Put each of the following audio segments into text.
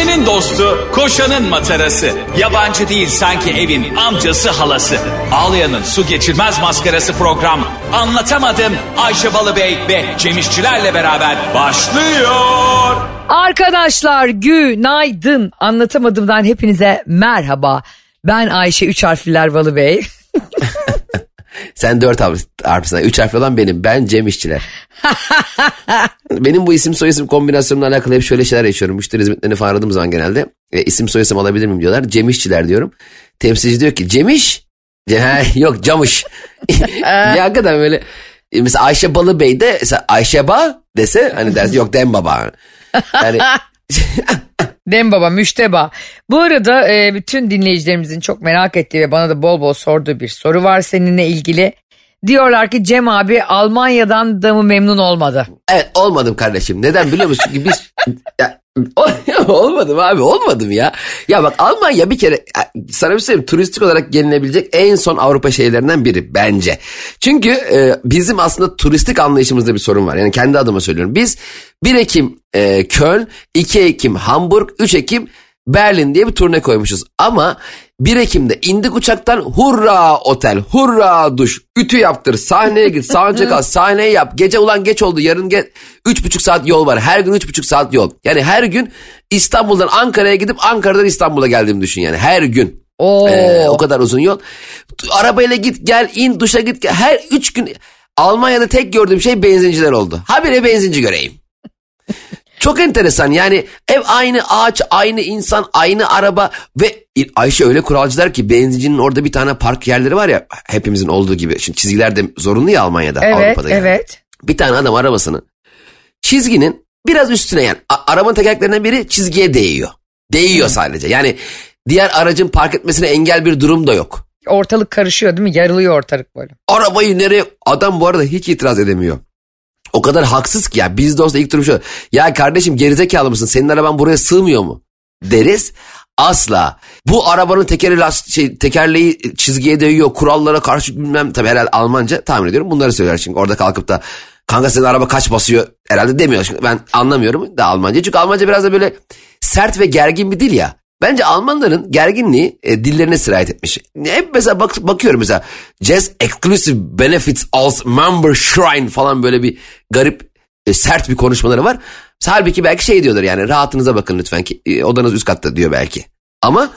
Ayşe'nin dostu, koşanın matarası. Yabancı değil sanki evin amcası halası. Ağlayan'ın su geçirmez maskarası program. Anlatamadım Ayşe Balıbey ve Cemişçilerle beraber başlıyor. Arkadaşlar günaydın. Anlatamadığımdan hepinize merhaba. Ben Ayşe Üç Harfliler Balı Bey. Sen dört harf, harflisin. Üç harfli olan benim. Ben Cem İşçiler. benim bu isim soyisim kombinasyonumla alakalı hep şöyle şeyler yaşıyorum. Müşteri hizmetlerini falan aradığım zaman genelde e, isim soyisim alabilir miyim diyorlar. Cem İşçiler diyorum. Temsilci diyor ki Cemiş. Ce- yok Camış. ya hakikaten böyle e, mesela Ayşe Balı Bey de mesela Ayşe Ba dese hani dersin yok Dem Baba. Yani Dem baba müşteba. Bu arada e, bütün dinleyicilerimizin çok merak ettiği ve bana da bol bol sorduğu bir soru var seninle ilgili. Diyorlar ki Cem abi Almanya'dan da mı memnun olmadı? Evet olmadım kardeşim. Neden biliyor musun? Çünkü biz ya, olmadım abi olmadım ya. Ya bak Almanya bir kere sana bir şey söyleyeyim turistik olarak gelinebilecek en son Avrupa şehirlerinden biri bence. Çünkü e, bizim aslında turistik anlayışımızda bir sorun var. Yani kendi adıma söylüyorum. Biz 1 Ekim e, Köln, 2 Ekim Hamburg, 3 Ekim Berlin diye bir turne koymuşuz. Ama 1 Ekim'de indik uçaktan hurra otel, hurra duş, ütü yaptır, sahneye git, sahneye kal, sahneye yap. Gece ulan geç oldu yarın ge 3,5 saat yol var. Her gün 3,5 saat yol. Yani her gün İstanbul'dan Ankara'ya gidip Ankara'dan İstanbul'a geldiğimi düşün yani her gün. Oo. Ee, o kadar uzun yol. Arabayla git gel in duşa git gel. Her 3 gün Almanya'da tek gördüğüm şey benzinciler oldu. Habire benzinci göreyim. Çok enteresan yani ev aynı ağaç, aynı insan, aynı araba ve Ayşe öyle kuralcılar ki benzincinin orada bir tane park yerleri var ya hepimizin olduğu gibi. Şimdi çizgiler de zorunlu ya Almanya'da, Evet Avrupa'da yani. evet. Bir tane adam arabasını çizginin biraz üstüne yani arabanın tekerleklerinden biri çizgiye değiyor. Değiyor sadece yani diğer aracın park etmesine engel bir durum da yok. Ortalık karışıyor değil mi? Yarılıyor ortalık böyle. Arabayı nereye adam bu arada hiç itiraz edemiyor. O kadar haksız ki ya biz de olsa ilk durum şu. Ya kardeşim gerizekalı mısın senin araban buraya sığmıyor mu? Deriz. Asla. Bu arabanın tekeri last, şey, tekerleği çizgiye değiyor. Kurallara karşı bilmem tabii herhalde Almanca tahmin ediyorum. Bunları söyler çünkü orada kalkıp da kanka senin araba kaç basıyor herhalde demiyor. Çünkü ben anlamıyorum da Almanca. Çünkü Almanca biraz da böyle sert ve gergin bir dil ya. Bence Almanların gerginliği e, dillerine sirayet etmiş. Hep mesela bak, bakıyorum mesela Jazz Exclusive Benefits als Member Shrine falan böyle bir garip e, sert bir konuşmaları var. Halbuki belki şey diyorlar yani rahatınıza bakın lütfen ki e, odanız üst katta diyor belki. Ama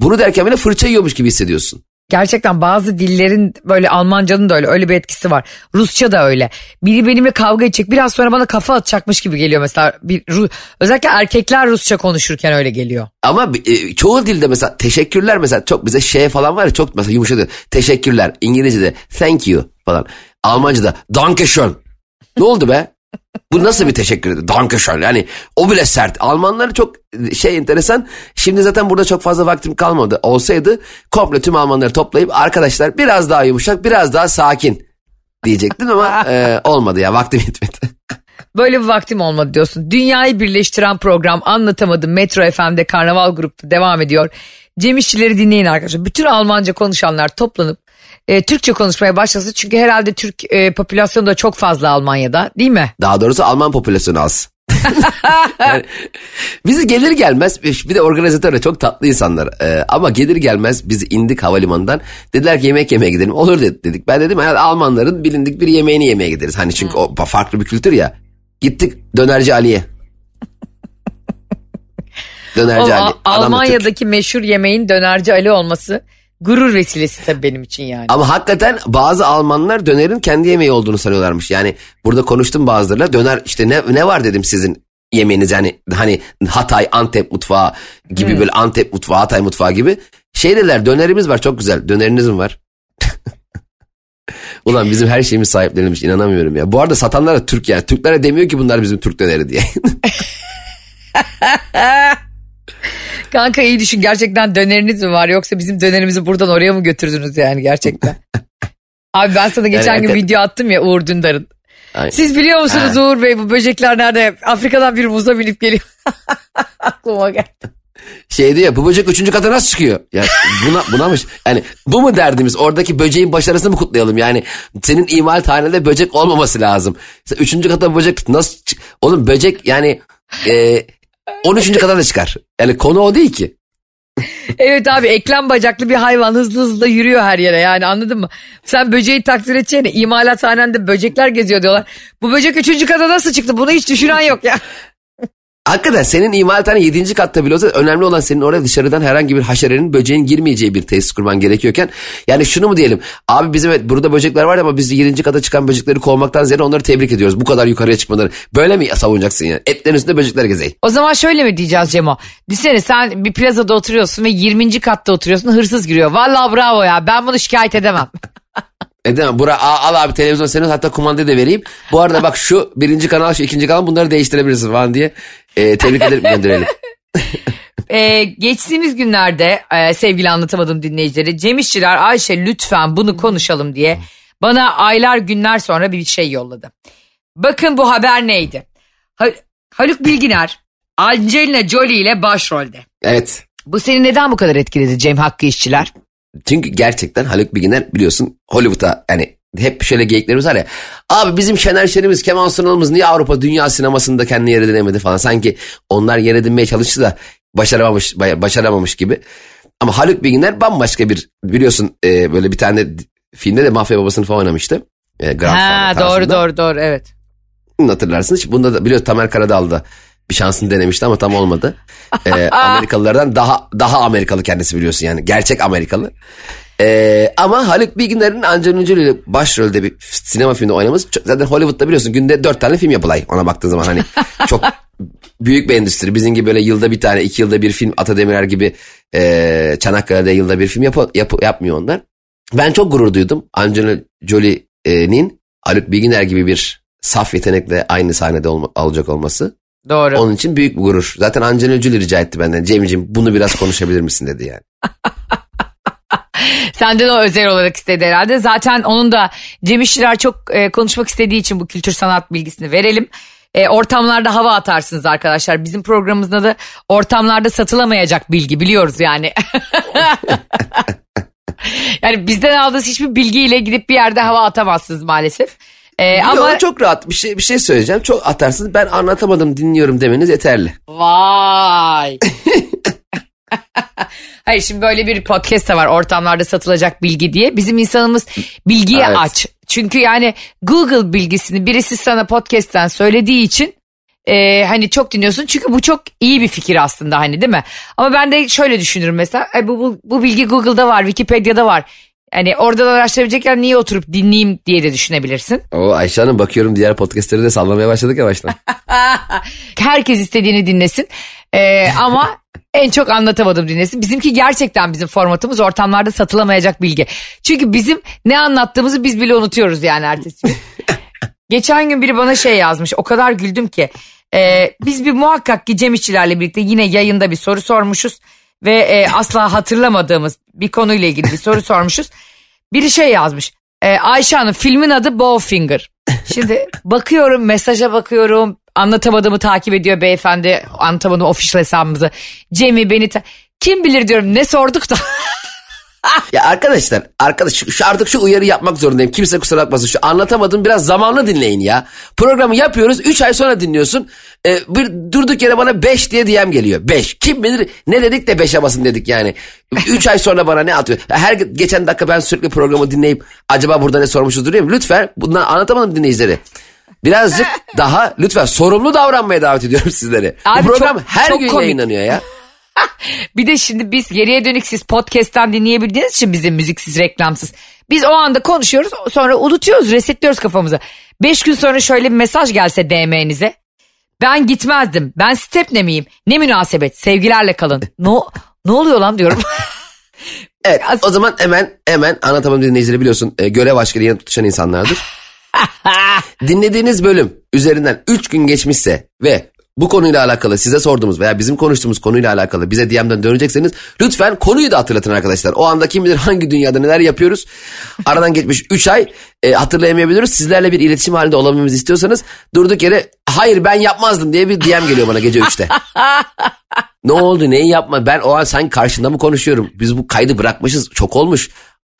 bunu derken bile fırça yiyormuş gibi hissediyorsun. Gerçekten bazı dillerin böyle Almancanın da öyle öyle bir etkisi var. Rusça da öyle. Biri benimle kavga edecek biraz sonra bana kafa atacakmış gibi geliyor mesela. Bir, Ru- özellikle erkekler Rusça konuşurken öyle geliyor. Ama e, çoğu dilde mesela teşekkürler mesela çok bize şey falan var ya çok mesela yumuşadı. Teşekkürler İngilizce'de thank you falan. Almanca'da danke schön. Ne oldu be? Bu nasıl bir teşekkür ederim? Danke schön. Yani o bile sert. Almanlar çok şey enteresan. Şimdi zaten burada çok fazla vaktim kalmadı. Olsaydı komple tüm Almanları toplayıp arkadaşlar biraz daha yumuşak biraz daha sakin diyecektim ama e, olmadı ya vaktim yetmedi. Böyle bir vaktim olmadı diyorsun. Dünyayı birleştiren program anlatamadım Metro FM'de Karnaval Grup'ta devam ediyor. Cem İşçileri dinleyin arkadaşlar. Bütün Almanca konuşanlar toplanıp e, Türkçe konuşmaya başlasın. Çünkü herhalde Türk e, popülasyonu da çok fazla Almanya'da değil mi? Daha doğrusu Alman popülasyonu az. yani, bizi gelir gelmez bir de organizatörler çok tatlı insanlar Ee, ama gelir gelmez biz indik havalimanından dediler ki yemek yemeye gidelim olur dedi- dedik ben dedim herhalde Almanların bilindik bir yemeğini yemeye gideriz hani çünkü o farklı bir kültür ya gittik dönerci Ali'ye dönerci O, Ali. Almanya'daki meşhur yemeğin dönerci Ali olması gurur vesilesi tabii benim için yani. Ama hakikaten bazı Almanlar dönerin kendi yemeği olduğunu sanıyorlarmış. Yani burada konuştum bazılarıyla döner işte ne, ne var dedim sizin yemeğiniz yani hani Hatay Antep mutfağı gibi böyle Antep mutfağı Hatay mutfağı gibi. Şey dediler dönerimiz var çok güzel döneriniz mi var? Ulan bizim her şeyimiz sahiplenilmiş inanamıyorum ya. Bu arada satanlar da Türk yani. Türklere demiyor ki bunlar bizim Türk döneri diye. Kanka iyi düşün gerçekten döneriniz mi var yoksa bizim dönerimizi buradan oraya mı götürdünüz yani gerçekten? Abi ben sana geçen Yani gün hakikaten- video attım ya Uğur Dündar'ın. Aynen. Siz biliyor musunuz Uğur Bey bu böcekler nerede? Afrika'dan bir muza binip geliyor. Aklıma geldi. Şey diyor bu böcek üçüncü kata nasıl çıkıyor? Ya buna, bunamış. Yani bu mu derdimiz? Oradaki böceğin başarısını mı kutlayalım? Yani senin imalathanede böcek olmaması lazım. Üçüncü kata böcek nasıl çık- Oğlum böcek yani e, 13. kata da çıkar. Yani konu o değil ki. Evet abi eklem bacaklı bir hayvan hızlı hızlı yürüyor her yere yani anladın mı? Sen böceği takdir edeceğine imalathanende böcekler geziyor diyorlar. Bu böcek üçüncü kata nasıl çıktı bunu hiç düşünen yok ya. Hakikaten senin imalathane 7. katta bile olsa önemli olan senin oraya dışarıdan herhangi bir haşerenin böceğin girmeyeceği bir tesis kurman gerekiyorken yani şunu mu diyelim abi bizim evet burada böcekler var ama biz 7. kata çıkan böcekleri kovmaktan ziyade onları tebrik ediyoruz bu kadar yukarıya çıkmaları böyle mi savunacaksın yani etlerin üstünde böcekler gezeyim. O zaman şöyle mi diyeceğiz Cemo? Düşünsene sen bir plazada oturuyorsun ve 20. katta oturuyorsun hırsız giriyor. Vallahi bravo ya ben bunu şikayet edemem. Edemem. Bura, al, al abi televizyon senin hatta kumandayı da vereyim. Bu arada bak şu birinci kanal şu ikinci kanal bunları değiştirebilirsin falan diye e, tebrik ederim gönderelim. Ee, geçtiğimiz günlerde e, sevgili anlatamadım dinleyicileri Cem İşçiler Ayşe lütfen bunu konuşalım diye bana aylar günler sonra bir şey yolladı. Bakın bu haber neydi? Ha- Haluk Bilginer Angelina Jolie ile başrolde. Evet. Bu seni neden bu kadar etkiledi Cem Hakkı İşçiler? Çünkü gerçekten Haluk Bilginer biliyorsun Hollywood'a yani hep şöyle geyiklerimiz var ya. Abi bizim Şener Şen'imiz, Kemal Sunal'ımız niye Avrupa dünya sinemasında kendini yer edinemedi falan. Sanki onlar yer edinmeye çalıştı da başaramamış, başaramamış gibi. Ama Haluk Bilginer bambaşka bir biliyorsun e, böyle bir tane filmde de mafya babasını falan oynamıştı. E, Ha doğru doğru doğru evet. Hatırlarsınız. Bunda da biliyor Tamer Karadağlı da bir şansını denemişti ama tam olmadı. Ee, Amerikalılardan daha daha Amerikalı kendisi biliyorsun yani. Gerçek Amerikalı. Ee, ama Haluk Bilginer'in Angelina Jolie ile başrolde bir sinema filminde oynaması çok- zaten Hollywood'da biliyorsun günde dört tane film yapılay ona baktığın zaman hani çok büyük bir endüstri. Bizim gibi böyle yılda bir tane iki yılda bir film Ata Demirer gibi e, Çanakkale'de yılda bir film yap, yap- yapmıyor onlar. Ben çok gurur duydum Angelina Jolie'nin Haluk Bilginer gibi bir saf yetenekle aynı sahnede olma, olacak olması. Doğru. Onun için büyük bir gurur. Zaten Angelina Jolie rica etti benden. Cem'ciğim bunu biraz konuşabilir misin dedi yani. Senden o özel olarak istedi herhalde. Zaten onun da Cem İşçiler çok e, konuşmak istediği için bu kültür sanat bilgisini verelim. E, ortamlarda hava atarsınız arkadaşlar. Bizim programımızda da ortamlarda satılamayacak bilgi biliyoruz yani. yani bizden aldığınız hiçbir bilgiyle gidip bir yerde hava atamazsınız maalesef. E, Ama ama çok rahat bir şey bir şey söyleyeceğim. Çok atarsınız. Ben anlatamadım dinliyorum demeniz yeterli. Vay. Hayır şimdi böyle bir podcast var ortamlarda satılacak bilgi diye. Bizim insanımız bilgiye Evet. aç. Çünkü yani Google bilgisini birisi sana podcast'ten söylediği için e, hani çok dinliyorsun. Çünkü bu çok iyi bir fikir aslında hani değil mi? Ama ben de şöyle düşünürüm mesela. "Ay, bu, bu, bu bilgi Google'da var, Wikipedia'da var. Yani oradan araştırabilecekken niye oturup dinleyeyim diye de düşünebilirsin. O Ayşe Hanım bakıyorum diğer podcastleri de sallamaya başladık yavaştan. Herkes istediğini dinlesin. Ee, ama en çok anlatamadım dinlesin. Bizimki gerçekten bizim formatımız ortamlarda satılamayacak bilgi. Çünkü bizim ne anlattığımızı biz bile unutuyoruz yani ertesi gün. Geçen gün biri bana şey yazmış. O kadar güldüm ki. Ee, biz bir muhakkak ki Cem İşçilerle birlikte yine yayında bir soru sormuşuz. Ve e, asla hatırlamadığımız bir konuyla ilgili bir soru sormuşuz. Biri şey yazmış. E, Ayşe Hanım filmin adı Bowfinger. Şimdi bakıyorum mesaja bakıyorum. Anlatamadığımı takip ediyor beyefendi. Anlatamadım official hesabımızı. Cem'i beni ta- kim bilir diyorum ne sorduk da. ya arkadaşlar arkadaş şu, artık şu uyarı yapmak zorundayım. Kimse kusura bakmasın. Şu anlatamadım biraz zamanlı dinleyin ya. Programı yapıyoruz 3 ay sonra dinliyorsun. Ee, bir durduk yere bana 5 diye DM geliyor. 5. Kim bilir ne dedik de 5'e basın dedik yani. 3 ay sonra bana ne atıyor? Her geçen dakika ben sürekli programı dinleyip acaba burada ne sormuşuzdur diye Lütfen bundan anlatamadım dinleyicileri. Birazcık daha lütfen sorumlu davranmaya davet ediyorum sizleri. Abi Bu program çok- her çok gün komik. yayınlanıyor ya. Bir de şimdi biz geriye dönük siz podcast'ten dinleyebildiğiniz için bizim müziksiz reklamsız. Biz o anda konuşuyoruz sonra unutuyoruz resetliyoruz kafamızı. Beş gün sonra şöyle bir mesaj gelse DM'nize. Ben gitmezdim. Ben Stepne miyim? Ne münasebet. Sevgilerle kalın. Ne, ne oluyor lan diyorum. Evet o zaman hemen hemen anlatamadım dinleyicileri biliyorsun e, görev aşkıyla yanıp tutuşan insanlardır. Dinlediğiniz bölüm üzerinden 3 gün geçmişse ve bu konuyla alakalı size sorduğumuz veya bizim konuştuğumuz konuyla alakalı bize DM'den dönecekseniz lütfen konuyu da hatırlatın arkadaşlar. O anda kim bilir hangi dünyada neler yapıyoruz. Aradan geçmiş 3 ay e, hatırlayamayabiliyoruz. Sizlerle bir iletişim halinde olamamızı istiyorsanız durduk yere hayır ben yapmazdım diye bir DM geliyor bana gece 3'te. Ne oldu neyi yapma ben o an sen karşında mı konuşuyorum biz bu kaydı bırakmışız çok olmuş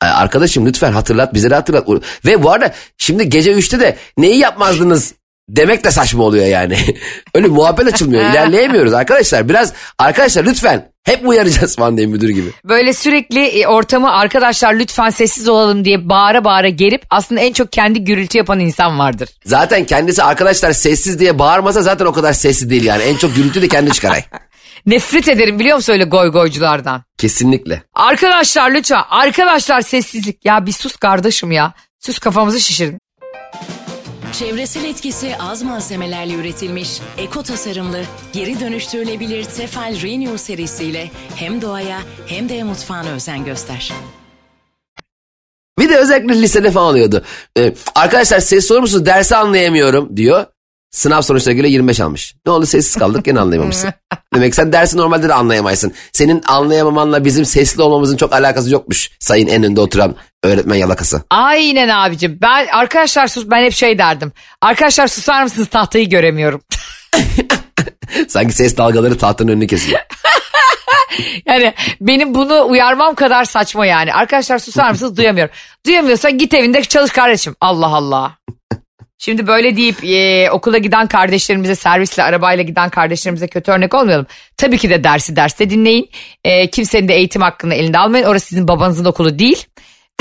Ee, Arkadaşım lütfen hatırlat bize de hatırlat. Ve bu arada şimdi gece 3'te de neyi yapmazdınız demek de saçma oluyor yani. Öyle muhabbet açılmıyor. İlerleyemiyoruz arkadaşlar. Biraz arkadaşlar lütfen hep uyaracağız falan diye müdür gibi. Böyle sürekli e, ortamı arkadaşlar lütfen sessiz olalım diye bağıra bağıra gerip aslında en çok kendi gürültü yapan insan vardır. Zaten kendisi arkadaşlar sessiz diye bağırmasa zaten o kadar sessiz değil yani. En çok gürültü de kendi çıkaray. Nefret ederim biliyor musun öyle goy goyculardan. Kesinlikle. Arkadaşlar lütfen arkadaşlar sessizlik. Ya bir sus kardeşim ya. Sus kafamızı şişirdin. Çevresel etkisi az malzemelerle üretilmiş, eko tasarımlı, geri dönüştürülebilir Tefal Renew serisiyle hem doğaya hem de mutfağına özen göster. Bir de özellikle lisede falan oluyordu. Ee, arkadaşlar ses sorur dersi anlayamıyorum diyor. Sınav sonuçlarına göre 25 almış. Ne oldu sessiz kaldık gene anlayamamışsın. Demek sen dersi normalde de anlayamaysın. Senin anlayamamanla bizim sesli olmamızın çok alakası yokmuş. Sayın en önde oturan öğretmen yalakası. Aynen abicim. Ben arkadaşlar sus ben hep şey derdim. Arkadaşlar susar mısınız tahtayı göremiyorum. Sanki ses dalgaları tahtanın önünü kesiyor. Yani benim bunu uyarmam kadar saçma yani. Arkadaşlar susar mısınız duyamıyorum. Duyamıyorsan git evinde çalış kardeşim. Allah Allah. Şimdi böyle deyip e, okula giden kardeşlerimize servisle arabayla giden kardeşlerimize kötü örnek olmayalım. Tabii ki de dersi derste dinleyin. E, kimsenin de eğitim hakkını elinde almayın. Orası sizin babanızın okulu değil.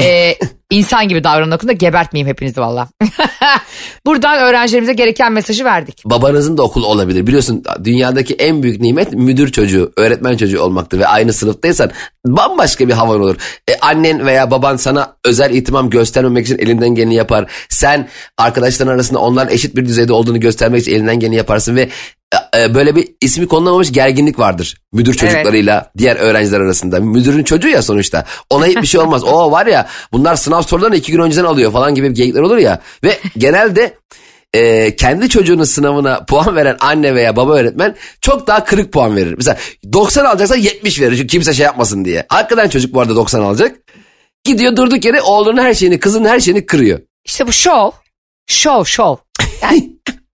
E, insan gibi davranın okulda gebertmeyeyim hepinizi valla. Buradan öğrencilerimize gereken mesajı verdik. Babanızın da okulu olabilir. Biliyorsun dünyadaki en büyük nimet müdür çocuğu, öğretmen çocuğu olmaktır. Ve aynı sınıftaysan bambaşka bir havan olur. E, annen veya baban sana özel ihtimam göstermemek için elinden geleni yapar. Sen arkadaşların arasında onların eşit bir düzeyde olduğunu göstermek için elinden geleni yaparsın. Ve e, e, böyle bir ismi konulamamış gerginlik vardır. Müdür çocuklarıyla diğer öğrenciler arasında. Müdürün çocuğu ya sonuçta. Ona hiçbir şey olmaz. O var ya bunlar sınav sorularını iki gün önceden alıyor falan gibi geyikler olur ya. Ve genelde e, kendi çocuğunun sınavına puan veren anne veya baba öğretmen çok daha kırık puan verir. Mesela 90 alacaksa 70 verir çünkü kimse şey yapmasın diye. Hakikaten çocuk bu arada 90 alacak. Gidiyor durduk yere oğlunun her şeyini kızının her şeyini kırıyor. İşte bu şov. Şov şov. Yani,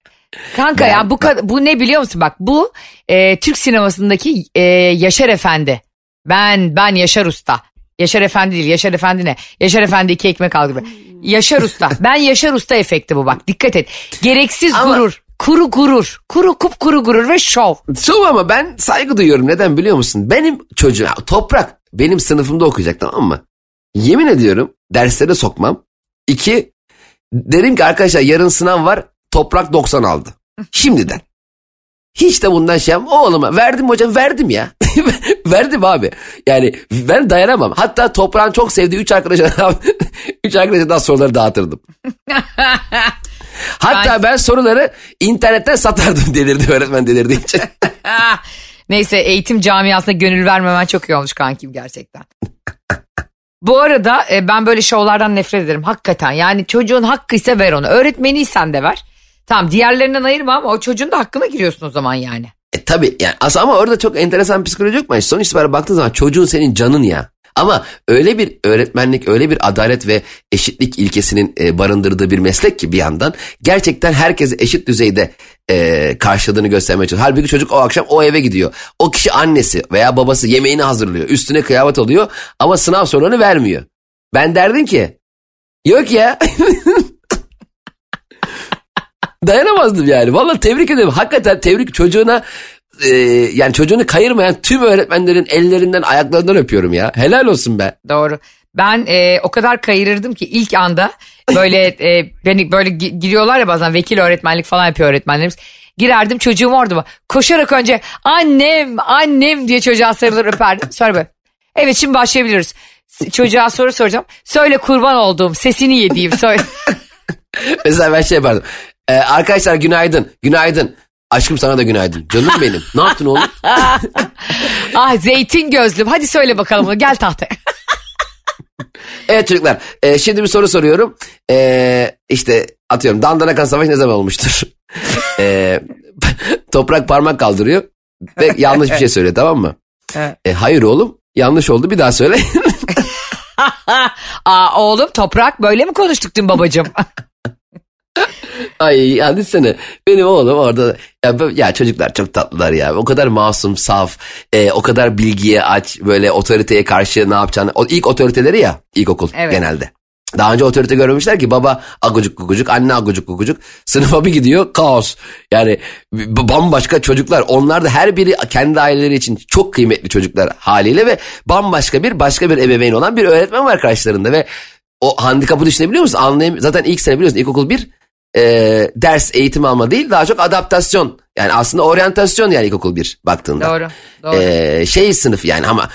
kanka ya bu, bu ne biliyor musun bak bu e, Türk sinemasındaki e, Yaşar Efendi. Ben ben Yaşar Usta. Yaşar Efendi değil Yaşar Efendi ne? Yaşar Efendi iki ekmek al gibi. Yaşar Usta. Ben Yaşar Usta efekti bu bak dikkat et. Gereksiz Ama- gurur. Kuru gurur. Kuru kup kuru gurur ve şov. Şu ama ben saygı duyuyorum. Neden biliyor musun? Benim çocuğum toprak benim sınıfımda okuyacak tamam mı? Yemin ediyorum derslere sokmam. İki derim ki arkadaşlar yarın sınav var toprak 90 aldı. Şimdiden. Hiç de bundan şey yapmam. Oğluma verdim hocam verdim ya. verdim abi. Yani ben dayanamam. Hatta toprağın çok sevdiği 3 arkadaşa 3 arkadaşa daha soruları dağıtırdım. Hatta ben soruları internetten satardım delirdi öğretmen delirdiği için. Neyse eğitim camiasına gönül vermemen çok iyi olmuş kankim gerçekten. Bu arada e, ben böyle şovlardan nefret ederim hakikaten. Yani çocuğun hakkı ise ver onu. Öğretmeniysen de ver. Tamam diğerlerinden ayırma ama o çocuğun da hakkına giriyorsun o zaman yani. E tabi yani aslında ama orada çok enteresan psikoloji yok mu? Sonuç itibariyle baktığın zaman çocuğun senin canın ya. Ama öyle bir öğretmenlik, öyle bir adalet ve eşitlik ilkesinin e, barındırdığı bir meslek ki bir yandan gerçekten herkese eşit düzeyde e, karşıladığını göstermeye çalışıyor. Halbuki çocuk o akşam o eve gidiyor. O kişi annesi veya babası yemeğini hazırlıyor. Üstüne kıyafet oluyor ama sınav sorularını vermiyor. Ben derdim ki yok ya. Dayanamazdım yani. Vallahi tebrik ederim. Hakikaten tebrik çocuğuna e, yani çocuğunu kayırmayan tüm öğretmenlerin ellerinden ayaklarından öpüyorum ya. Helal olsun be. Doğru. Ben e, o kadar kayırırdım ki ilk anda böyle e, beni böyle gi- giriyorlar ya bazen vekil öğretmenlik falan yapıyor öğretmenlerimiz. Girerdim çocuğum orada mı? Koşarak önce annem annem diye çocuğa sarılır öperdim. Sonra böyle evet şimdi başlayabiliriz. Çocuğa soru soracağım. Söyle kurban olduğum sesini yediğim söyle. Mesela ben şey yapardım. E, arkadaşlar günaydın. Günaydın. Aşkım sana da günaydın. Canım benim. Ne yaptın oğlum? ah zeytin gözlüm hadi söyle bakalım gel tahtaya. Evet çocuklar. e, şimdi bir soru soruyorum. E, işte atıyorum Dandanakan Savaşı ne zaman olmuştur? E, toprak parmak kaldırıyor. Ve yanlış bir şey söylüyor tamam mı? E, hayır oğlum. Yanlış oldu. Bir daha söyle. Aa oğlum toprak böyle mi konuştuk dün babacığım? Ay ya düşünsene benim oğlum orada ya, ya çocuklar çok tatlılar ya o kadar masum saf e, o kadar bilgiye aç böyle otoriteye karşı ne yapacağını o ilk otoriteleri ya ilkokul Evet. genelde Daha önce otorite görmemişler ki baba agucuk gugucuk, anne agucuk gugucuk. Sınıfa bir gidiyor kaos. Yani bambaşka çocuklar. Onlar da her biri kendi aileleri için çok kıymetli çocuklar haliyle ve bambaşka bir başka bir ebeveyn olan bir öğretmen var karşılarında ve o handikapı düşünebiliyor musun? Anlayam Zaten ilk sene biliyorsun ilkokul bir e, ders eğitim alma değil daha çok adaptasyon. Yani aslında oryantasyon yani ilkokul bir baktığında. Doğru. Doğru. E, şey sınıf yani ama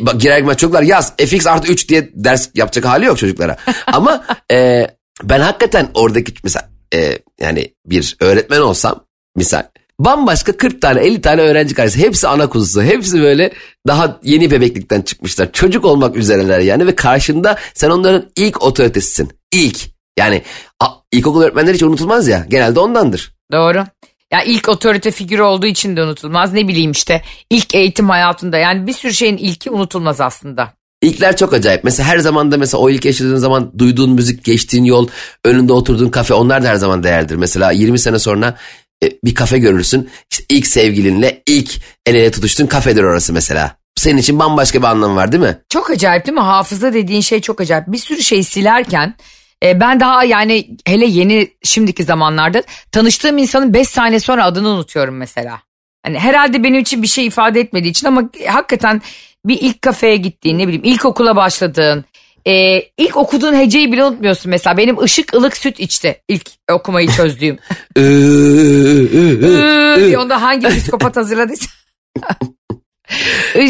bak, girer girmez çocuklar yaz fx artı 3 diye ders yapacak hali yok çocuklara. ama e, ben hakikaten oradaki mesela e, yani bir öğretmen olsam misal bambaşka 40 tane 50 tane öğrenci karşısında hepsi ana kuzusu hepsi böyle daha yeni bebeklikten çıkmışlar çocuk olmak üzereler yani ve karşında sen onların ilk otoritesisin ilk yani a, ilkokul öğretmenleri hiç unutulmaz ya genelde ondandır. Doğru. Ya ilk otorite figürü olduğu için de unutulmaz. Ne bileyim işte ilk eğitim hayatında yani bir sürü şeyin ilki unutulmaz aslında. İlkler çok acayip. Mesela her zaman da mesela o ilk yaşadığın zaman duyduğun müzik, geçtiğin yol, önünde oturduğun kafe onlar da her zaman değerlidir. Mesela 20 sene sonra e, bir kafe görürsün. İşte ilk sevgilinle ilk el ele tutuştuğun kafedir orası mesela. Senin için bambaşka bir anlamı var değil mi? Çok acayip değil mi? Hafıza dediğin şey çok acayip. Bir sürü şey silerken e, ben daha yani hele yeni şimdiki zamanlarda tanıştığım insanın 5 saniye sonra adını unutuyorum mesela. Hani herhalde benim için bir şey ifade etmediği için ama hakikaten bir ilk kafeye gittiğin ne bileyim ilkokula başladığın e, ilk okuduğun heceyi bile unutmuyorsun mesela. Benim ışık ılık süt içti ilk okumayı çözdüğüm. Iıı diye onda hangi psikopat hazırladıysa.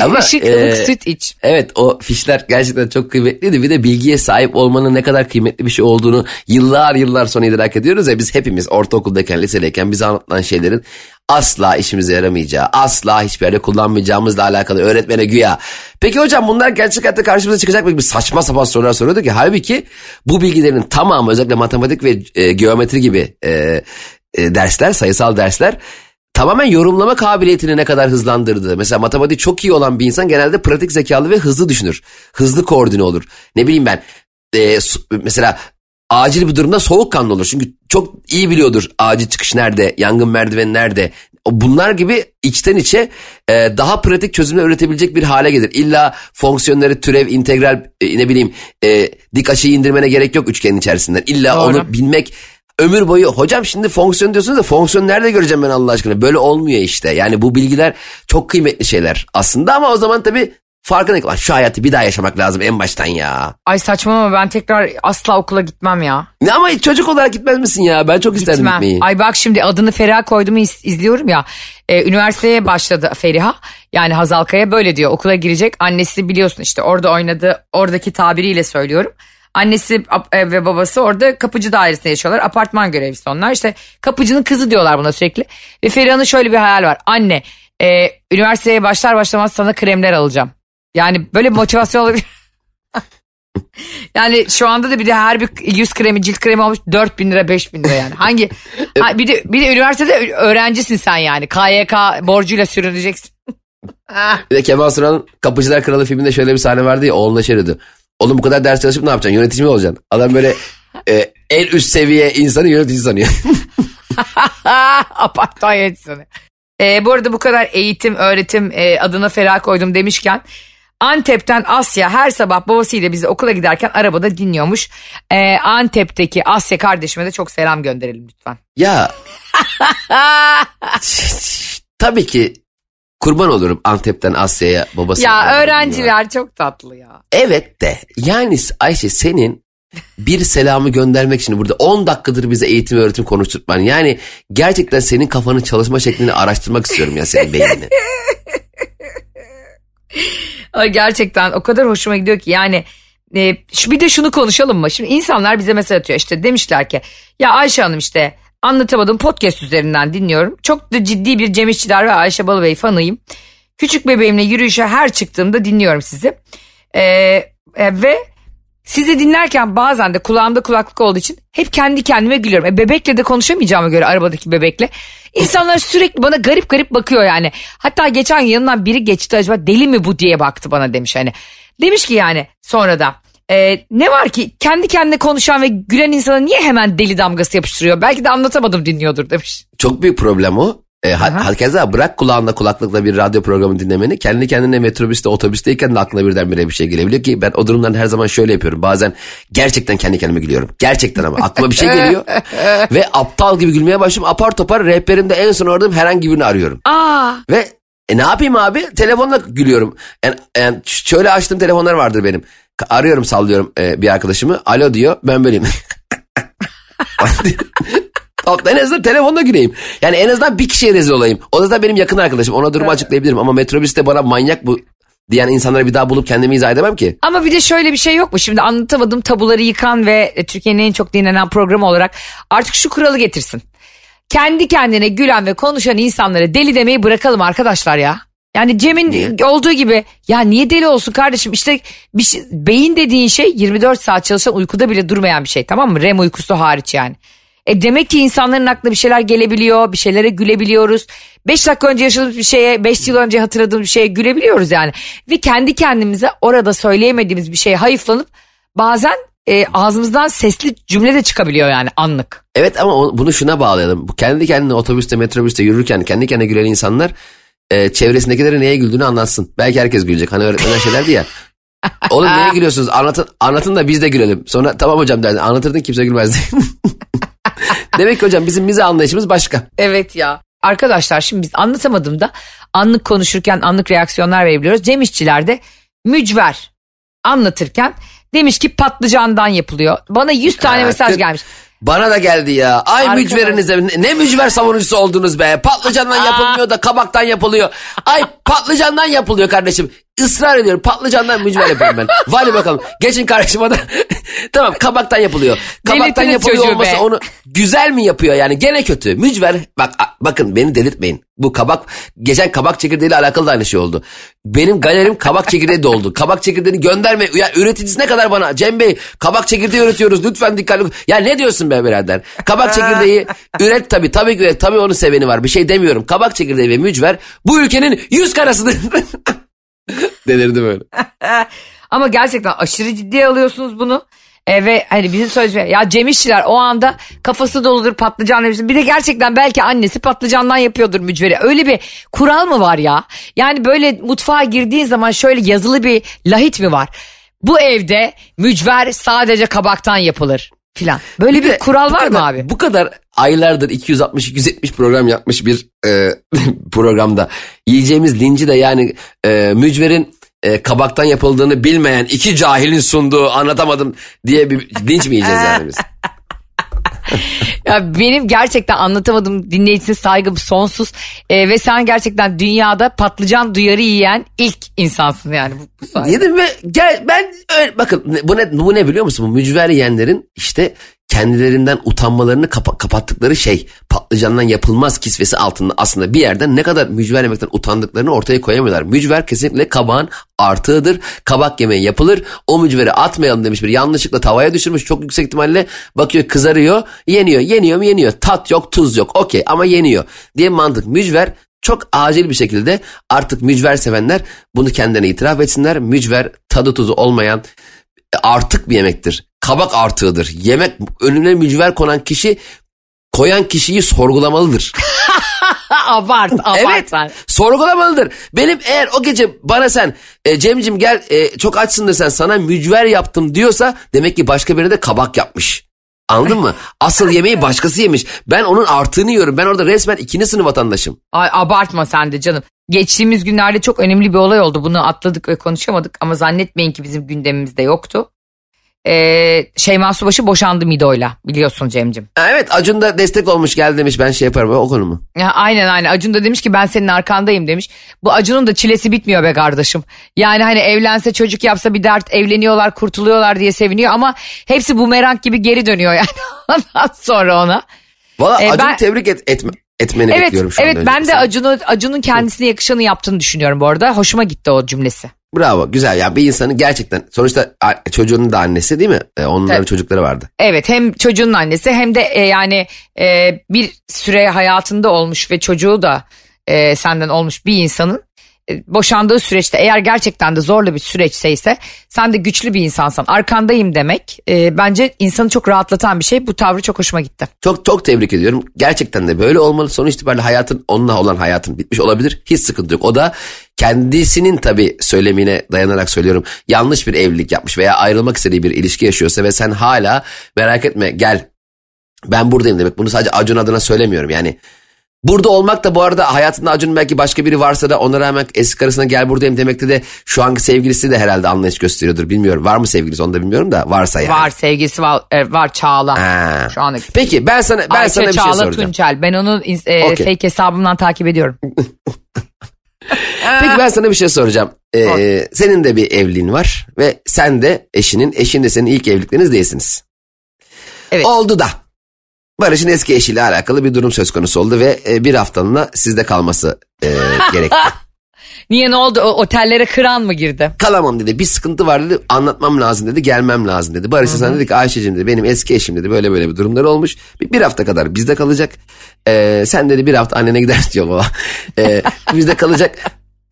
Ama, Işık e, ılık süt iç. Evet o fişler gerçekten çok kıymetliydi. Bir de bilgiye sahip olmanın ne kadar kıymetli bir şey olduğunu yıllar yıllar sonra idrak ediyoruz ya biz hepimiz ortaokuldayken, lisedeyken bize anlatılan şeylerin asla işimize yaramayacağı, asla hiçbir yerde kullanmayacağımızla alakalı öğretmene güya. Peki hocam bunlar gerçek hayatta karşımıza çıkacak mı gibi saçma sapan sorular soruyordu ki halbuki bu bilgilerin tamamı özellikle matematik ve e, geometri gibi e, e, dersler, sayısal dersler tamamen yorumlama kabiliyetini ne kadar hızlandırdı. Mesela matematik çok iyi olan bir insan genelde pratik zekalı ve hızlı düşünür. Hızlı koordine olur. Ne bileyim ben e, mesela acil bir durumda soğukkanlı olur. Çünkü çok iyi biliyordur acil çıkış nerede, yangın merdiveni nerede. Bunlar gibi içten içe e, daha pratik çözümler üretebilecek bir hale gelir. İlla fonksiyonları türev, integral e, ne bileyim e, dik açıyı indirmene gerek yok üçgenin içerisinden. İlla Doğru. onu bilmek ömür boyu hocam şimdi fonksiyon diyorsunuz da fonksiyon nerede göreceğim ben Allah aşkına böyle olmuyor işte yani bu bilgiler çok kıymetli şeyler aslında ama o zaman tabii farkına Lan şu hayatı bir daha yaşamak lazım en baştan ya. Ay saçmalama ben tekrar asla okula gitmem ya. Ne ama çocuk olarak gitmez misin ya ben çok isterdim Gitmem. gitmeyi. Ay bak şimdi adını Feriha koyduğumu iz- izliyorum ya. Ee, üniversiteye başladı Feriha. Yani Hazalkaya böyle diyor okula girecek. Annesi biliyorsun işte orada oynadı oradaki tabiriyle söylüyorum. Annesi e, ve babası orada kapıcı dairesinde yaşıyorlar. Apartman görevlisi onlar. İşte kapıcının kızı diyorlar buna sürekli. Ve Feriha'nın şöyle bir hayal var. Anne e, üniversiteye başlar başlamaz sana kremler alacağım. Yani böyle bir motivasyon olabilir. Yani şu anda da bir de her bir yüz kremi cilt kremi almış 4 bin lira 5 bin lira yani. Hangi ha, bir de bir de üniversitede öğrencisin sen yani. KYK borcuyla sürüneceksin. Bir de Kemal Sunal'ın Kapıcılar Kralı filminde şöyle bir sahne vardı ya oğluna şey dedi. Oğlum bu kadar ders çalışıp ne yapacaksın yönetici mi olacaksın? Adam böyle e, en üst seviye insanı yönetici sanıyor. Apartman yöneticisini. Ee, bu arada bu kadar eğitim, öğretim e, adına ferah koydum demişken Antep'ten Asya her sabah babasıyla bizi okula giderken arabada dinliyormuş. Ee, Antep'teki Asya kardeşime de çok selam gönderelim lütfen. ya tabii ki kurban olurum Antep'ten Asya'ya babası. Ya öğrenciler çok tatlı ya. Evet de yani Ayşe senin bir selamı göndermek için burada 10 dakikadır bize eğitim öğretim konuşturtman. Yani gerçekten senin kafanın çalışma şeklini araştırmak istiyorum ya senin beynini. Gerçekten o kadar hoşuma gidiyor ki yani e, şu bir de şunu konuşalım mı? Şimdi insanlar bize mesaj atıyor işte demişler ki ya Ayşe Hanım işte anlatamadım podcast üzerinden dinliyorum. Çok da ciddi bir Cem İşçiler ve Ayşe Balıbey fanıyım. Küçük bebeğimle yürüyüşe her çıktığımda dinliyorum sizi. E, e, ve sizi dinlerken bazen de kulağımda kulaklık olduğu için hep kendi kendime gülüyorum. E, bebekle de konuşamayacağıma göre arabadaki bebekle. İnsanlar sürekli bana garip garip bakıyor yani. Hatta geçen yanından biri geçti acaba deli mi bu diye baktı bana demiş hani. Demiş ki yani sonra da e, ne var ki kendi kendine konuşan ve gülen insana niye hemen deli damgası yapıştırıyor? Belki de anlatamadım dinliyordur demiş. Çok büyük problem o. E, ha, hakeza bırak kulağında kulaklıkla bir radyo programı dinlemeni. Kendi kendine metrobüste otobüsteyken de aklına birdenbire bir şey gelebiliyor ki ben o durumdan her zaman şöyle yapıyorum. Bazen gerçekten kendi kendime gülüyorum. Gerçekten ama aklıma bir şey geliyor. ve aptal gibi gülmeye başlıyorum. Apar topar rehberimde en son aradığım herhangi birini arıyorum. Aa, Ve e, ne yapayım abi? Telefonla gülüyorum. Yani, yani şöyle açtığım telefonlar vardır benim. Arıyorum sallıyorum e, bir arkadaşımı. Alo diyor ben böyleyim. En azından telefonda güleyim. Yani en azından bir kişiye rezil olayım. O da zaten benim yakın arkadaşım. Ona durumu açıklayabilirim. Ama metrobüste bana manyak bu diyen insanlara bir daha bulup kendimi izah edemem ki. Ama bir de şöyle bir şey yok mu? Şimdi anlatamadığım tabuları yıkan ve e, Türkiye'nin en çok dinlenen programı olarak artık şu kuralı getirsin. Kendi kendine gülen ve konuşan insanlara deli demeyi bırakalım arkadaşlar ya. Yani Cem'in olduğu gibi ya niye deli olsun kardeşim işte bir şey, beyin dediğin şey 24 saat çalışan uykuda bile durmayan bir şey tamam mı? REM uykusu hariç yani. E demek ki insanların aklına bir şeyler gelebiliyor, bir şeylere gülebiliyoruz. 5 dakika önce yaşadığımız bir şeye, 5 yıl önce hatırladığımız bir şeye gülebiliyoruz yani. Ve kendi kendimize orada söyleyemediğimiz bir şeye hayıflanıp bazen e, ağzımızdan sesli cümle de çıkabiliyor yani anlık. Evet ama bunu şuna bağlayalım. Kendi kendine otobüste metrobüste yürürken kendi kendine gülen insanlar e, çevresindekilere neye güldüğünü anlatsın. Belki herkes gülecek. Hani öğretmenler şeylerdi ya. Oğlum neye gülüyorsunuz? Anlatın, anlatın da biz de gülelim. Sonra tamam hocam derdin. Anlatırdın kimse gülmezdi. Demek ki hocam bizim mize anlayışımız başka. Evet ya. Arkadaşlar şimdi biz anlatamadığımda anlık konuşurken anlık reaksiyonlar verebiliyoruz. Cem İşçiler de mücver anlatırken demiş ki patlıcandan yapılıyor. Bana 100 tane Ha, mesaj gelmiş. Bana da geldi ya. Ay Arkadaş. mücverinize ne, mücver savunucusu oldunuz be. Patlıcandan yapılmıyor da kabaktan yapılıyor. Ay patlıcandan yapılıyor kardeşim. Israr ediyorum patlıcandan mücver yapıyorum ben. Vali bakalım. Geçin karşıma da. tamam kabaktan yapılıyor. Kabaktan Delirtiniz yapılıyor çocuğu olması be. onu güzel mi yapıyor yani gene kötü. Mücver bak a- bakın beni delirtmeyin. Bu kabak geçen kabak çekirdeğiyle alakalı da aynı şey oldu. Benim galerim kabak çekirdeği doldu. Kabak çekirdeğini gönderme. Ya üreticisi ne kadar bana? Cem Bey kabak çekirdeği üretiyoruz lütfen dikkatli. Ya ne diyorsun be birader? Kabak çekirdeği üret tabii. Tabii ki üret. Tabii onun seveni var. Bir şey demiyorum. Kabak çekirdeği ve mücver bu ülkenin yüz karasıdır. Delirdi böyle. Ama gerçekten aşırı ciddiye alıyorsunuz bunu. E, ve hani bizim sözcüğü ya Cem İşçiler o anda kafası doludur patlıcan demişsin. Bir de gerçekten belki annesi patlıcandan yapıyordur mücveri. Öyle bir kural mı var ya? Yani böyle mutfağa girdiğin zaman şöyle yazılı bir lahit mi var? Bu evde mücver sadece kabaktan yapılır filan. Böyle bir, de kural var mı kadar- abi? Bu kadar aylardır 260-270 program yapmış bir e, programda yiyeceğimiz linci de yani e, mücverin e, kabaktan yapıldığını bilmeyen iki cahilin sunduğu anlatamadım diye bir linç mi yiyeceğiz yani biz? Ya benim gerçekten anlatamadım dinleyicisine saygım sonsuz. E, ve sen gerçekten dünyada patlıcan duyarı yiyen ilk insansın yani. Bu, bu. Yedim ve gel ben öyle, bakın bu ne, bu ne biliyor musun? Bu mücver yiyenlerin işte kendilerinden utanmalarını kapa- kapattıkları şey patlıcandan yapılmaz kisvesi altında aslında bir yerden ne kadar mücver yemekten utandıklarını ortaya koyamıyorlar. Mücver kesinlikle kabağın artığıdır. Kabak yemeği yapılır. O mücveri atmayalım demiş bir yanlışlıkla tavaya düşürmüş çok yüksek ihtimalle bakıyor kızarıyor yeniyor yeniyor mu yeniyor tat yok tuz yok okey ama yeniyor diye mantık mücver çok acil bir şekilde artık mücver sevenler bunu kendine itiraf etsinler. Mücver tadı tuzu olmayan artık bir yemektir. Kabak artığıdır. Yemek önüne mücver konan kişi koyan kişiyi sorgulamalıdır. abart abart evet sorgulamalıdır. Benim eğer o gece bana sen e, Cemcim gel e, çok açsındır sen sana mücver yaptım diyorsa demek ki başka birine de kabak yapmış. Anladın mı? Asıl yemeği başkası yemiş. Ben onun artığını yiyorum. Ben orada resmen ikinci sınıf vatandaşım. Ay abartma sen de canım. Geçtiğimiz günlerde çok önemli bir olay oldu. Bunu atladık ve konuşamadık ama zannetmeyin ki bizim gündemimizde yoktu. Ee, Şeyma Subaşı boşandı Mido'yla biliyorsun Cem'cim. Evet Acun da destek olmuş geldi demiş ben şey yaparım o konu mu? Ya, aynen aynen Acun da demiş ki ben senin arkandayım demiş. Bu Acun'un da çilesi bitmiyor be kardeşim. Yani hani evlense çocuk yapsa bir dert evleniyorlar kurtuluyorlar diye seviniyor ama hepsi bumerang gibi geri dönüyor yani ondan sonra ona. Valla E, Acun'u ben- tebrik et, etme, etmeni Evet bekliyorum şu evet anda. ben de Acun'un kendisine yakışanı yaptığını düşünüyorum bu arada. Hoşuma gitti o cümlesi. Bravo güzel ya bir insanın gerçekten sonuçta çocuğunun da annesi değil mi? E, onların Tabii. çocukları vardı. Evet hem çocuğun annesi hem de e, yani e, bir süre hayatında olmuş ve çocuğu da e, senden olmuş bir insanın e, boşandığı süreçte eğer gerçekten de zorlu bir süreçse ise sen de güçlü bir insansan arkandayım demek e, bence insanı çok rahatlatan bir şey. Bu tavrı çok hoşuma gitti. Çok çok tebrik ediyorum. Gerçekten de böyle olmalı. Sonuç itibariyle hayatın onunla olan hayatın bitmiş olabilir. Hiç sıkıntı yok. O da kendisinin tabii söylemine dayanarak söylüyorum. Yanlış bir evlilik yapmış veya ayrılmak istediği bir ilişki yaşıyorsa ve sen hala merak etme gel ben buradayım demek. Bunu sadece Acun adına söylemiyorum. Yani Burada olmak da bu arada hayatında Acun belki başka biri varsa da ona rağmen eski karısına gel buradayım demekte de şu anki sevgilisi de herhalde anlayış gösteriyordur. Bilmiyorum var mı sevgilisi onu da bilmiyorum da varsa yani. Var sevgilisi var, e, var Çağla. Ha. Şu anda. Peki ben sana ben Ayşe sana bir şey Çağla soracağım. Tuncel. Ben onun ins- e, Okey. fake hesabımdan takip ediyorum. Peki ben sana bir şey soracağım. Ee, senin de bir evliliğin var ve sen de eşinin, eşin de senin ilk evlilikleriniz değilsiniz. Evet. Oldu da. Barış'ın eski eşiyle alakalı bir durum söz konusu oldu ve e, bir haftalığına sizde kalması e, gerekti. Niye ne oldu? O, otellere kıran mı girdi? Kalamam dedi. Bir sıkıntı var dedi. Anlatmam lazım dedi. Gelmem lazım dedi. Barış da sana dedi ki Ayşe'cim dedi. Benim eski eşim dedi. Böyle böyle bir durumlar olmuş. Bir, bir hafta kadar bizde kalacak. Ee, sen dedi bir hafta annene gider diyor baba. Ee, bizde kalacak.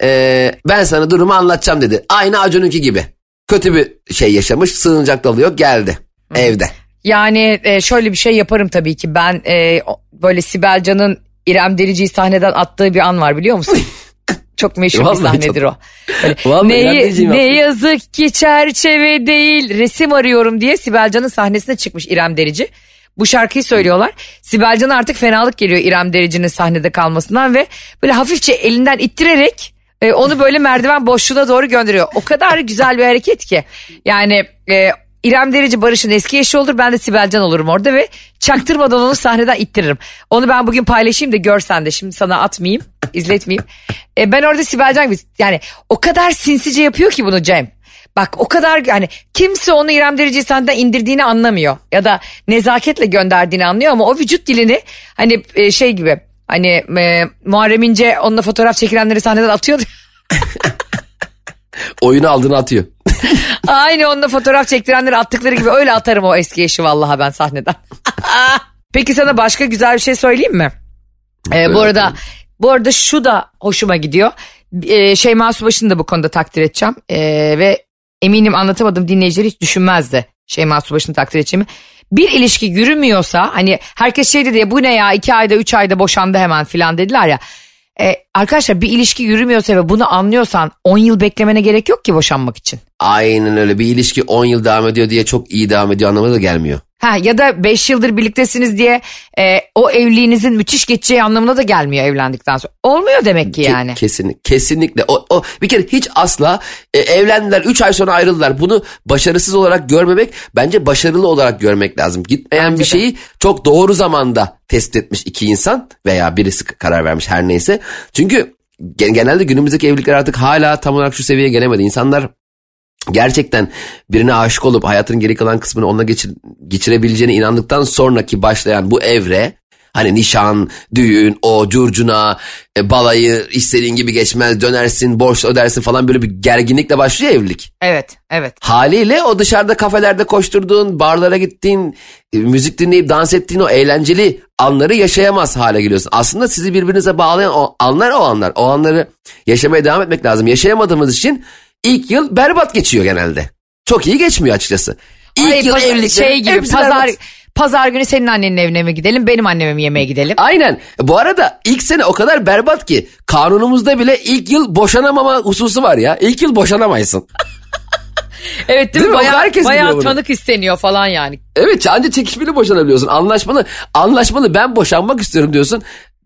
Ee, ben sana durumu anlatacağım dedi. Aynı Acun'unki gibi. Kötü bir şey yaşamış. Sığınacak dolu yok. Geldi. Evde. Yani e, şöyle bir şey yaparım tabii ki. Ben e, böyle Sibel Can'ın İrem Derici'yi sahneden attığı bir an var biliyor musun? Çok meşhur bir Vallahi sahnedir çok- o. Böyle, Vallahi İrem ne, yazık ki çerçeve değil resim arıyorum diye Sibel Can'ın sahnesine çıkmış İrem Derici. Bu şarkıyı söylüyorlar. Sibel Can'a artık fenalık geliyor İrem Derici'nin sahnede kalmasından ve böyle hafifçe elinden ittirerek e, onu böyle merdiven boşluğuna doğru gönderiyor. O kadar güzel bir hareket ki. Yani e, İrem Derici Barış'ın eski eşi olur ben de Sibel Can olurum orada ve çaktırmadan onu sahneden ittiririm. Onu ben bugün paylaşayım da görsen de şimdi sana atmayayım izletmeyeyim. E, ben orada Sibel Can gibi yani o kadar sinsice yapıyor ki bunu Cem. Bak o kadar yani kimse onu İrem Derici sahneden indirdiğini anlamıyor. Ya da nezaketle gönderdiğini anlıyor ama o vücut dilini hani e, şey gibi hani e, Muharrem İnce onunla fotoğraf çekilenleri sahneden atıyordu. Oyunu aldığını atıyor. Aynı onunla fotoğraf çektirenleri attıkları gibi öyle atarım o eski eşi vallahi ben sahneden. Peki sana başka güzel bir şey söyleyeyim mi? Ee, bu arada bu arada şu da hoşuma gidiyor. Ee, Şeyma Subaşı'nı da bu konuda takdir edeceğim. Ee, ve eminim anlatamadım dinleyiciler hiç düşünmezdi Şeyma Subaşı'nı takdir edeceğimi. Bir ilişki yürümüyorsa hani herkes şey dedi ya bu ne ya iki ayda üç ayda boşandı hemen filan dediler ya. Ee, arkadaşlar bir ilişki yürümüyorsa ve bunu anlıyorsan 10 yıl beklemene gerek yok ki boşanmak için. Aynen öyle. Bir ilişki 10 yıl devam ediyor diye çok iyi devam ediyor anlamına da gelmiyor. Ha ya da 5 yıldır birliktesiniz diye e, o evliliğinizin müthiş geçeceği anlamına da gelmiyor evlendikten sonra. Olmuyor demek ki Ke- yani. kesin, kesinlikle. O, o bir kere hiç asla e, evlendiler 3 ay sonra ayrıldılar. Bunu başarısız olarak görmemek bence başarılı olarak görmek lazım. Gitmeyen Bence bir de. şeyi çok doğru zamanda test etmiş iki insan veya birisi karar vermiş her neyse. Çünkü gen- genelde günümüzdeki evlilikler artık hala tam olarak şu seviyeye gelemedi. İnsanlar gerçekten birine aşık olup hayatının geri kalan kısmını onunla geçir, geçirebileceğine inandıktan sonraki başlayan bu evre hani nişan, düğün, o curcuna, e, balayı istediğin gibi geçmez, dönersin, borç ödersin falan böyle bir gerginlikle başlıyor evlilik. Evet evet. Haliyle o dışarıda kafelerde koşturduğun, barlara gittiğin, e, müzik dinleyip dans ettiğin o eğlenceli anları yaşayamaz hale geliyorsun. Aslında sizi birbirinize bağlayan o anlar o anlar. O anları yaşamaya devam etmek lazım. Yaşayamadığımız için ilk yıl berbat geçiyor genelde. Çok iyi geçmiyor açıkçası. İlk Ay, yıl evliliklerin şey gibi pazar berbat. pazar günü senin annenin evine mi gidelim benim anneme mi yemeğe gidelim. Aynen. Bu arada ilk sene o kadar berbat ki kanunumuzda bile ilk yıl boşanamama hususu var ya. İlk yıl boşanamaysın. Evet değil, Değil mi? Bayağı, herkes bayağı tanık isteniyor falan yani. Evet anca çekişmeli boşanabiliyorsun. Anlaşmalı. Anlaşmalı ben boşanmak istiyorum diyorsun.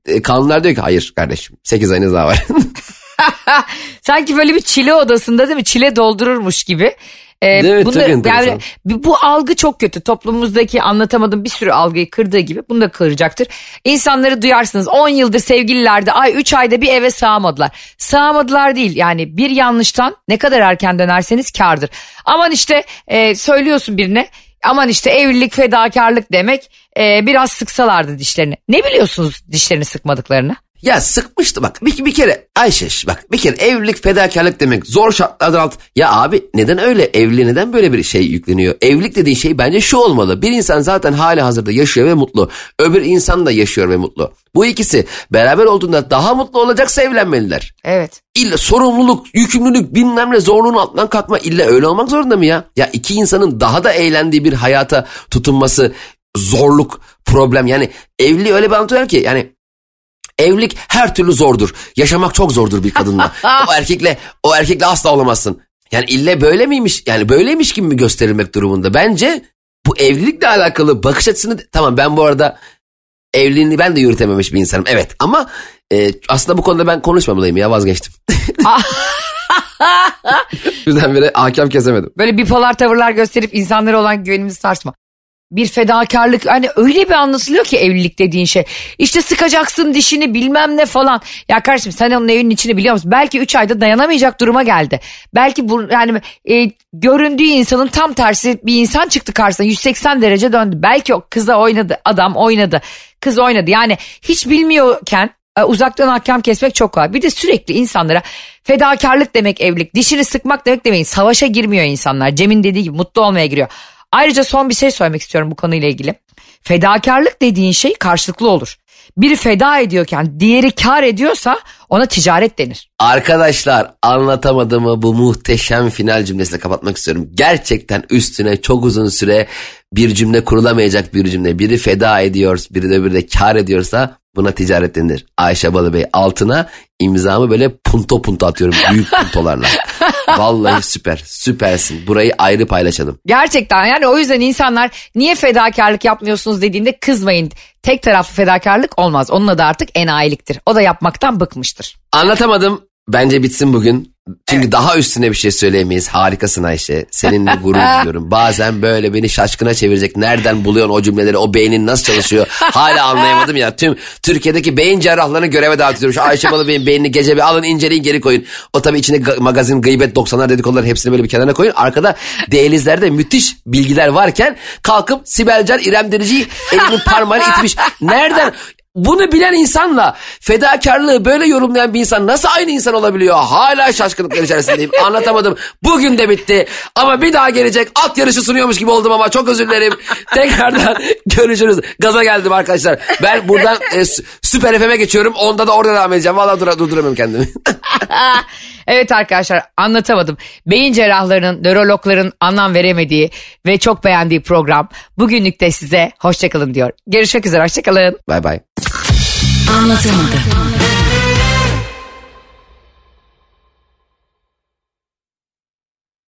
E, kanunlar diyor ki hayır kardeşim 8 ayınız daha var. Sanki böyle bir çile odasında değil mi? Çile doldururmuş gibi. Ee, Evet, bunu- yani bu algı çok kötü. Toplumumuzdaki anlatamadığım bir sürü algıyı kırdığı gibi bunu da kıracaktır. İnsanları duyarsınız 10 yıldır sevgililerdi ay 3 ayda bir eve sığamadılar. Sığamadılar değil yani bir yanlıştan ne kadar erken dönerseniz kardır. Aman işte e, söylüyorsun birine aman işte evlilik fedakarlık demek e, biraz sıksalardı dişlerini. Ne biliyorsunuz dişlerini sıkmadıklarını? Ya sıkmıştı bak bir, bir kere Ayşe bak bir kere evlilik fedakarlık demek zor şartlardan alt. Ya abi neden öyle evli neden böyle bir şey yükleniyor? Evlilik dediğin şey bence şu olmalı. Bir insan zaten hali hazırda yaşıyor ve mutlu. Öbür insan da yaşıyor ve mutlu. Bu ikisi beraber olduğunda daha mutlu olacaksa evlenmeliler. Evet. İlla sorumluluk, yükümlülük, bilmem ne zorluğun altından kalkma. İlla öyle olmak zorunda mı ya? Ya iki insanın daha da eğlendiği bir hayata tutunması zorluk, problem. Yani evliliği öyle bir anlatıyorlar ki yani evlilik her türlü zordur. Yaşamak çok zordur bir kadınla. o erkekle o erkekle asla olamazsın. Yani ille böyle miymiş? Yani böyleymiş gibi mi gösterilmek durumunda? Bence bu evlilikle alakalı bakış açısını tamam ben bu arada evliliğini ben de yürütememiş bir insanım. Evet ama e, aslında bu konuda ben konuşmamalıyım ya vazgeçtim. Birdenbire hakem kesemedim. Böyle bipolar tavırlar gösterip insanlara olan güvenimizi sarsma. Bir fedakarlık hani öyle bir anlatılıyor ki evlilik dediğin şey. İşte sıkacaksın dişini bilmem ne falan. Ya kardeşim sen onun evinin içini biliyor musun? Belki 3 ayda dayanamayacak duruma geldi. Belki bu yani e, göründüğü insanın tam tersi bir insan çıktı karşısına 180 derece döndü. Belki o kıza oynadı adam oynadı kız oynadı. Yani hiç bilmiyorken e, uzaktan hakem kesmek çok kolay. Bir de sürekli insanlara fedakarlık demek evlilik, dişini sıkmak demek demeyin. Savaşa girmiyor insanlar. Cem'in dediği gibi mutlu olmaya giriyor. Ayrıca son bir şey söylemek istiyorum bu konuyla ilgili. Fedakarlık dediğin şey karşılıklı olur. Biri feda ediyorken diğeri kar ediyorsa ona ticaret denir. Arkadaşlar anlatamadığımı bu muhteşem final cümlesiyle kapatmak istiyorum. Gerçekten üstüne çok uzun süre bir cümle kurulamayacak bir cümle. Biri feda ediyor, biri de bir de kar ediyorsa buna ticaret denir. Ayşe Balıbey altına imzamı böyle punto punto atıyorum büyük puntolarla. Vallahi süper süpersin burayı ayrı paylaşalım. Gerçekten yani o yüzden insanlar niye fedakarlık yapmıyorsunuz dediğinde kızmayın. Tek taraflı fedakarlık olmaz. Onun adı artık enayiliktir. O da yapmaktan bıkmıştır. Anlatamadım. Bence bitsin bugün. Çünkü evet. daha üstüne bir şey söyleyemeyiz. Harikasın Ayşe. Seninle gurur duyuyorum. Bazen böyle beni şaşkına çevirecek. Nereden buluyorsun o cümleleri? O beynin nasıl çalışıyor? Hala anlayamadım ya. Tüm Türkiye'deki beyin cerrahlarını göreve dağıtıyorum. Şu Ayşe Balı Bey'in beynini gece bir alın inceleyin geri koyun. O tabii içinde magazin, gıybet, 90'lar dedikodular hepsini böyle bir kenara koyun. Arkada dehlizlerde müthiş bilgiler varken kalkıp Sibel Can, İrem Derici'yi elinin parmağıyla itmiş. Nereden? Bunu bilen insanla fedakarlığı böyle yorumlayan bir insan nasıl aynı insan olabiliyor? Hala şaşkınlıklar içerisindeyim. Anlatamadım. Bugün de bitti. Ama bir daha gelecek. At yarışı sunuyormuş gibi oldum ama çok özür dilerim. Tekrardan görüşürüz. Gaza geldim arkadaşlar. Ben buradan e, Süper FM'e geçiyorum. Onda da orada devam edeceğim. Valla dur durduramıyorum kendimi. evet arkadaşlar anlatamadım. Beyin cerrahlarının, nörologların anlam veremediği ve çok beğendiği program. Bugünlük de size hoşçakalın diyor. Görüşmek üzere hoşçakalın. Bay bay. Anlatamadım.